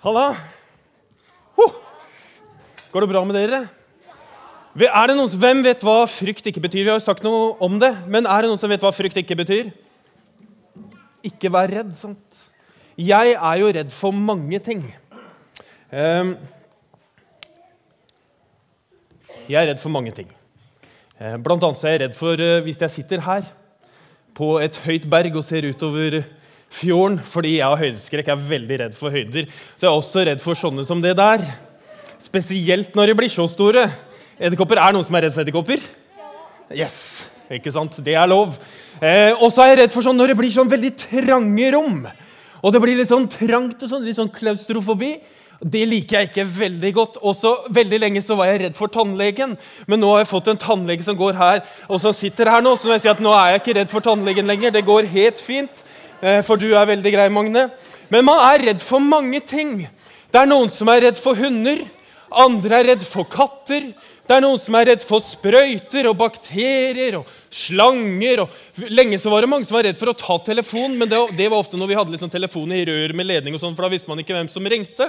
Halla. Oh. Går det bra med dere? Er det noen, hvem vet hva frykt ikke betyr? Vi har jo sagt noe om det, men er det noen som vet hva frykt ikke betyr? Ikke vær redd. sant? Jeg er jo redd for mange ting. Um, jeg er redd for mange ting. Uh, blant annet er jeg redd for uh, hvis jeg sitter her på et høyt berg og ser utover fjorden fordi jeg har høydeskrekk. Jeg er veldig redd for høyder. Så jeg er også redd for sånne som det der. Spesielt når de blir så store. Edderkopper. Er det noen som er redd for edderkopper? Yes, ikke sant? Det er lov. Eh, og så er jeg redd for sånn når det blir sånn veldig trange rom. Og det blir litt sånn trangt og sånn, litt sånn klaustrofobi. Det liker jeg ikke veldig godt. Også Veldig lenge så var jeg redd for tannlegen. Men nå har jeg fått en tannlege som går her, og som sitter her nå. Så må jeg si at nå er jeg ikke redd for tannlegen lenger. Det går helt fint. Eh, for du er veldig grei, Magne. Men man er redd for mange ting. Det er noen som er redd for hunder. Andre er redd for katter. Det er noen som er redd for sprøyter og bakterier og slanger. Og lenge så var det mange som var redd for å ta telefonen, men det, var ofte når vi hadde liksom telefoner i rør med ledning, og sånn, for da visste man ikke hvem som ringte.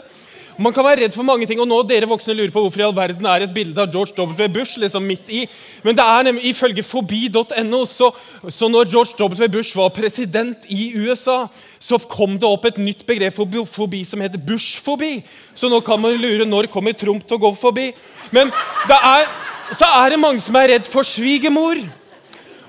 Man kan være redd for mange ting, og nå dere voksne lurer på hvorfor i all verden er et bilde av George W. Bush liksom midt i. Men det er nemlig, ifølge fobi.no så, så når George W. Bush var president i USA, så kom det opp et nytt begrep for fobi som heter Bush-fobi. Så nå kan man lure når kommer Trump til å gå forbi. Men er, så er det mange som er redd for svigermor.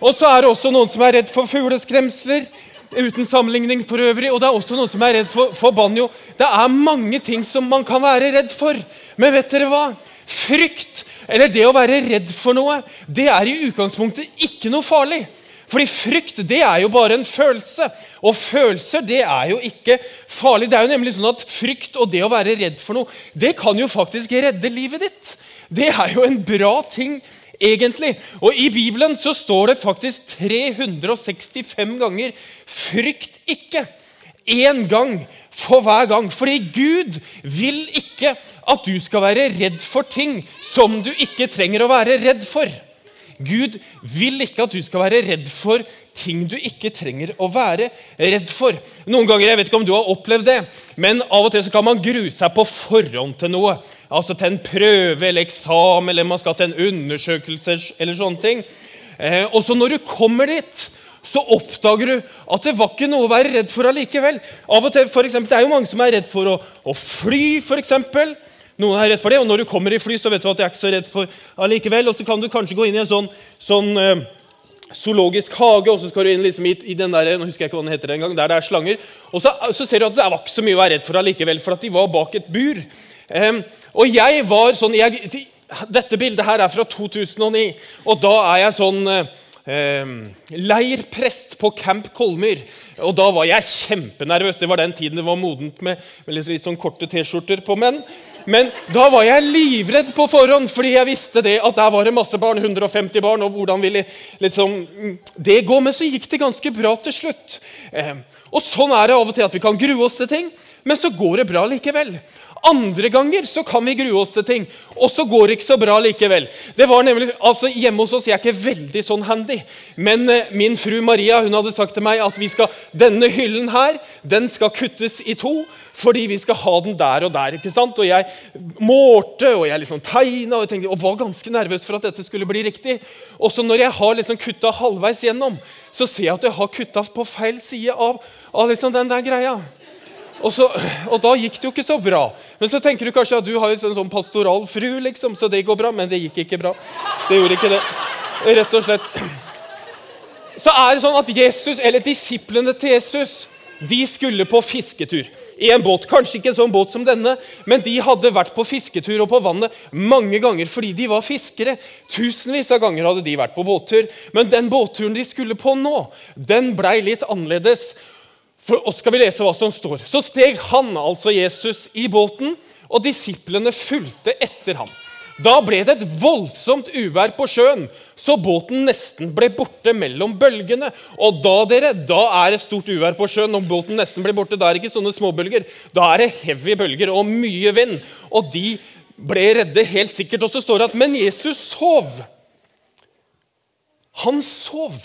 Og så er det også noen som er redd for fugleskremsler. Uten sammenligning for øvrig. Og det er også noen som er redd for, for banjo. Det er mange ting som man kan være redd for. Men vet dere hva? Frykt, eller det å være redd for noe, det er i utgangspunktet ikke noe farlig. Fordi frykt det er jo bare en følelse. Og følelser det er jo ikke farlig. Det er jo nemlig sånn at Frykt og det å være redd for noe det kan jo faktisk redde livet ditt. Det er jo en bra ting egentlig. Og i Bibelen så står det faktisk 365 ganger 'frykt ikke'. Én gang for hver gang. Fordi Gud vil ikke at du skal være redd for ting som du ikke trenger å være redd for. Gud vil ikke at du skal være redd for ting du ikke trenger å være redd for. Noen ganger, jeg vet ikke om du har opplevd det, men av og til så kan man grue seg på forhånd til noe. Altså til en prøve eller eksamen, eller man skal til en undersøkelse eller sånne ting. Eh, og så når du kommer dit, så oppdager du at det var ikke noe å være redd for allikevel. Av og til, for eksempel, Det er jo mange som er redd for å, å fly, f.eks. Noen er redd for det, og når du kommer i fly, så vet du at jeg er ikke så redd for allikevel. Og så kan du kanskje gå inn i en sånn, sånn eh, zoologisk hage, og så skal du inn liksom i, i, den der, nå husker jeg ikke hva den heter den gang, der det er slanger. Og så, så, ser du at det var ikke så mye å være redd for allikevel, for at de var bak et bur. Um, og jeg var sånn jeg, Dette bildet her er fra 2009, og da er jeg sånn uh, eh, leirprest på Camp Kolmyr. Og da var jeg kjempenervøs. Det var den tiden det var modent med, med litt, litt sånn korte T-skjorter på menn. Men da var jeg livredd på forhånd, fordi jeg visste det at der var det masse barn. 150 barn, og hvordan ville liksom, det gå? Men så gikk det ganske bra til slutt. Eh, og sånn er det av og til at vi kan grue oss til ting, men så går det bra likevel. Andre ganger så kan vi grue oss til ting, og så går det ikke så bra likevel. Det var nemlig, altså Hjemme hos oss jeg er ikke veldig sånn handy, men eh, min fru Maria hun hadde sagt til meg at vi skal, denne hyllen her den skal kuttes i to fordi vi skal ha den der og der. ikke sant? Og jeg målte og jeg liksom tegna og, tenkte, og var ganske nervøs for at dette skulle bli riktig. Og så når jeg har liksom kutta halvveis gjennom, så ser jeg at jeg har kutta på feil side av, av liksom den der greia. Og, så, og, da gikk det jo ikke så bra. Men så tenker du kanskje at du har en sånn pastoral fru, liksom, så det går bra. Men det gikk ikke bra. Det gjorde ikke det. Rett og slett. Så er det sånn at Jesus, eller disiplene til Jesus de skulle på fisketur i en båt. Kanskje ikke en sånn båt som denne, men de hadde vært på fisketur og på vannet mange ganger fordi de var fiskere. Tusenvis av ganger hadde de vært på båttur. Men den båtturen de skulle på nå, den blei litt annerledes. For oss skal vi lese hva som står. Så steg han, altså Jesus, i båten, og disiplene fulgte etter ham. Da ble det et voldsomt uvær på sjøen, så båten nesten ble borte mellom bølgene. Og da dere, da er det stort uvær på sjøen. Når båten nesten blir borte, da er det ikke sånne småbølger. Da er det heavy bølger og mye vind. Og de ble redde helt sikkert. Og så står det at Men Jesus sov. Han sov.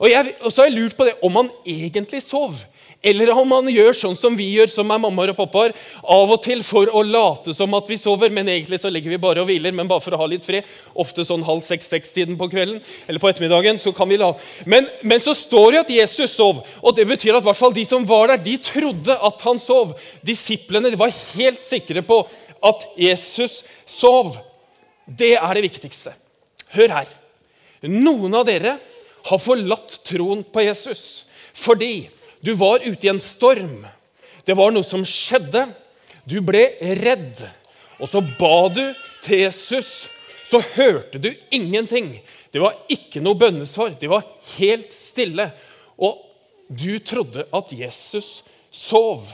Og, jeg, og så har jeg lurt på det om han egentlig sov. Eller om han gjør sånn som vi gjør, som er mammaer og pappaer, av og til for å late som at vi sover, men egentlig så ligger vi bare og hviler, men bare for å ha litt fred. Ofte sånn halv seks-seks-tiden på kvelden eller på ettermiddagen. så kan vi la. Men, men så står det at Jesus sov, og det betyr at hvert fall de som var der, de trodde at han sov. Disiplene var helt sikre på at Jesus sov. Det er det viktigste. Hør her. Noen av dere har forlatt troen på Jesus fordi du var ute i en storm. Det var noe som skjedde. Du ble redd. Og så ba du til Jesus. Så hørte du ingenting. Det var ikke noe bønnesvar. Det var helt stille. Og du trodde at Jesus sov.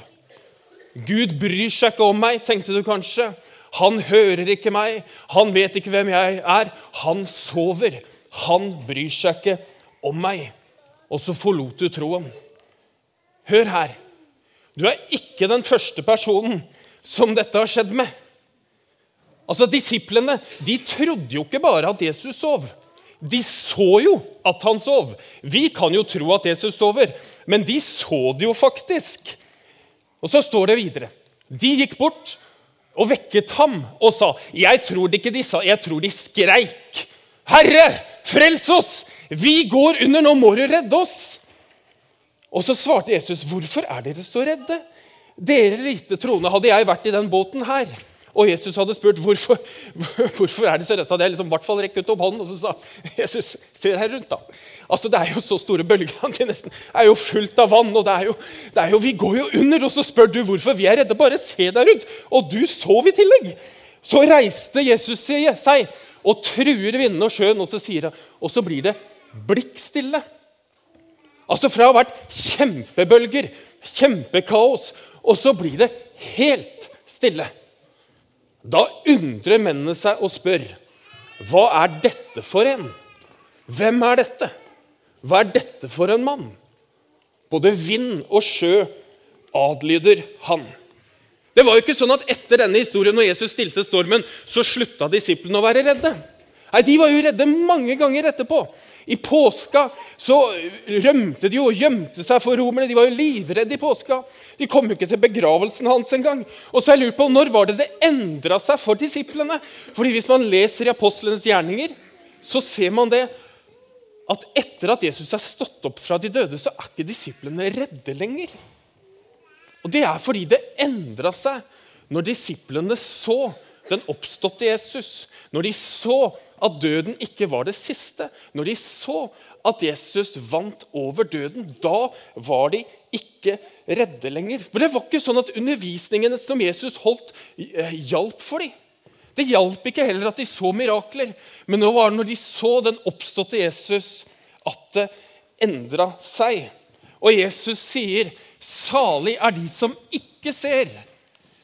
Gud bryr seg ikke om meg, tenkte du kanskje. Han hører ikke meg. Han vet ikke hvem jeg er. Han sover. Han bryr seg ikke om meg. Og så forlot du troen. Hør her. Du er ikke den første personen som dette har skjedd med. Altså, Disiplene de trodde jo ikke bare at Jesus sov. De så jo at han sov. Vi kan jo tro at Jesus sover, men de så det jo faktisk. Og så står det videre. De gikk bort og vekket ham og sa Jeg tror det ikke de sa, jeg tror de skreik. Herre, frels oss! Vi går under, nå må du redde oss! Og så svarte Jesus, 'Hvorfor er dere så redde?' Dere lite troende. Hadde jeg vært i den båten her, og Jesus hadde spurt hvorfor, hvorfor er det så redde, så hadde jeg liksom hvert fall rekket opp hånden og så sa Jesus, se her rundt. da. Altså, Det er jo så store bølger at det nesten er jo fullt av vann. og det er, jo, det er jo, Vi går jo under, og så spør du hvorfor vi er redde. Bare se deg rundt. Og du sov i tillegg. Så reiste Jesus seg og truer vinden og sjøen, og så sier han, og så blir det blikkstille. Altså Fra å ha vært kjempebølger, kjempekaos, og så blir det helt stille. Da undrer mennene seg og spør hva er dette for en? Hvem er dette? Hva er dette for en mann? Både vind og sjø adlyder han. Det var jo ikke sånn at Etter denne historien når Jesus stilte stormen, så slutta disiplene å være redde. Nei, De var jo redde mange ganger etterpå. I påska så rømte de jo og gjemte seg for romerne. De var jo livredde i påska. De kom jo ikke til begravelsen hans engang. Og så jeg lurt på, Når var det det endra seg for disiplene? Fordi Hvis man leser i apostlenes gjerninger, så ser man det at etter at Jesus er stått opp fra de døde, så er ikke disiplene redde lenger. Og Det er fordi det endra seg når disiplene så den oppståtte Jesus, når de så at døden ikke var det siste, når de så at Jesus vant over døden, da var de ikke redde lenger. For Det var ikke sånn at undervisningen som Jesus holdt, eh, hjalp for dem. Det hjalp ikke heller at de så mirakler, men nå var det når de så den oppståtte Jesus, at det endra seg. Og Jesus sier, 'Salig er de som ikke ser,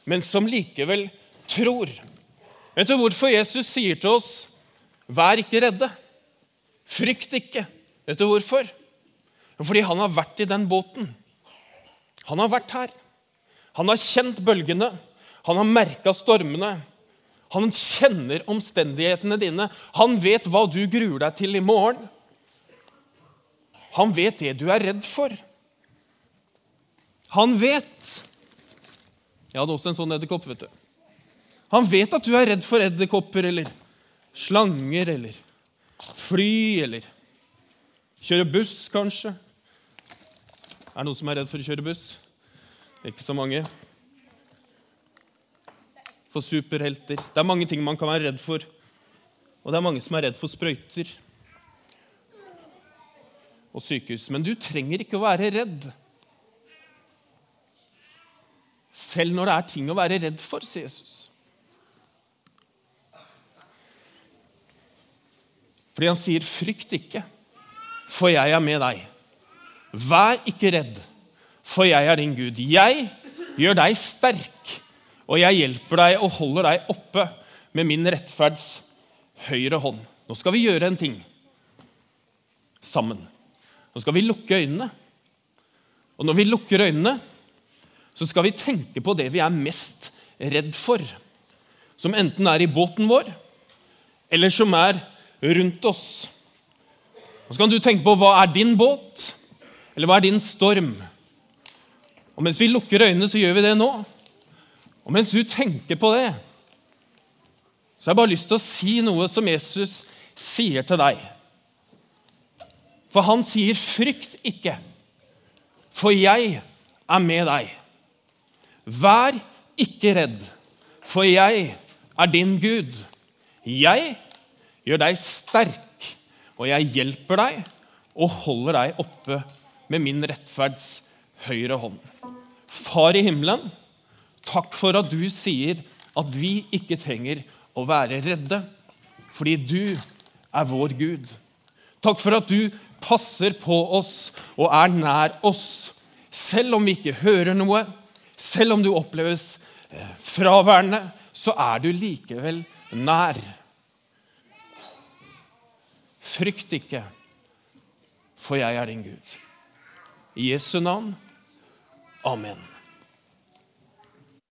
men som likevel tror'. Vet du hvorfor Jesus sier til oss 'vær ikke redde'? Frykt ikke. Vet du hvorfor? Fordi han har vært i den båten. Han har vært her. Han har kjent bølgene. Han har merka stormene. Han kjenner omstendighetene dine. Han vet hva du gruer deg til i morgen. Han vet det du er redd for. Han vet Jeg hadde også en sånn edderkopp. vet du. Han vet at du er redd for edderkopper eller slanger eller fly eller kjøre buss, kanskje. Er det noen som er redd for å kjøre buss? Ikke så mange. For superhelter. Det er mange ting man kan være redd for. Og det er mange som er redd for sprøyter og sykehus. Men du trenger ikke å være redd. Selv når det er ting å være redd for, sier Jesus. Fordi han sier, 'Frykt ikke, for jeg er med deg'. Vær ikke redd, for jeg er din Gud. Jeg gjør deg sterk, og jeg hjelper deg og holder deg oppe med min rettferds høyre hånd. Nå skal vi gjøre en ting sammen. Nå skal vi lukke øynene. Og når vi lukker øynene, så skal vi tenke på det vi er mest redd for. Som enten er i båten vår, eller som er rundt oss. Og Så kan du tenke på hva er din båt, eller hva er din storm? Og Mens vi lukker øynene, så gjør vi det nå. Og mens du tenker på det, så har jeg bare lyst til å si noe som Jesus sier til deg. For han sier, 'Frykt ikke, for jeg er med deg'. Vær ikke redd, for jeg er din Gud. Jeg gjør deg sterk, og jeg hjelper deg og holder deg oppe med min rettferds høyre hånd. Far i himmelen, takk for at du sier at vi ikke trenger å være redde, fordi du er vår Gud. Takk for at du passer på oss og er nær oss, selv om vi ikke hører noe, selv om du oppleves eh, fraværende, så er du likevel nær. Frykt ikke, for jeg er din Gud. I Jesu navn. Amen.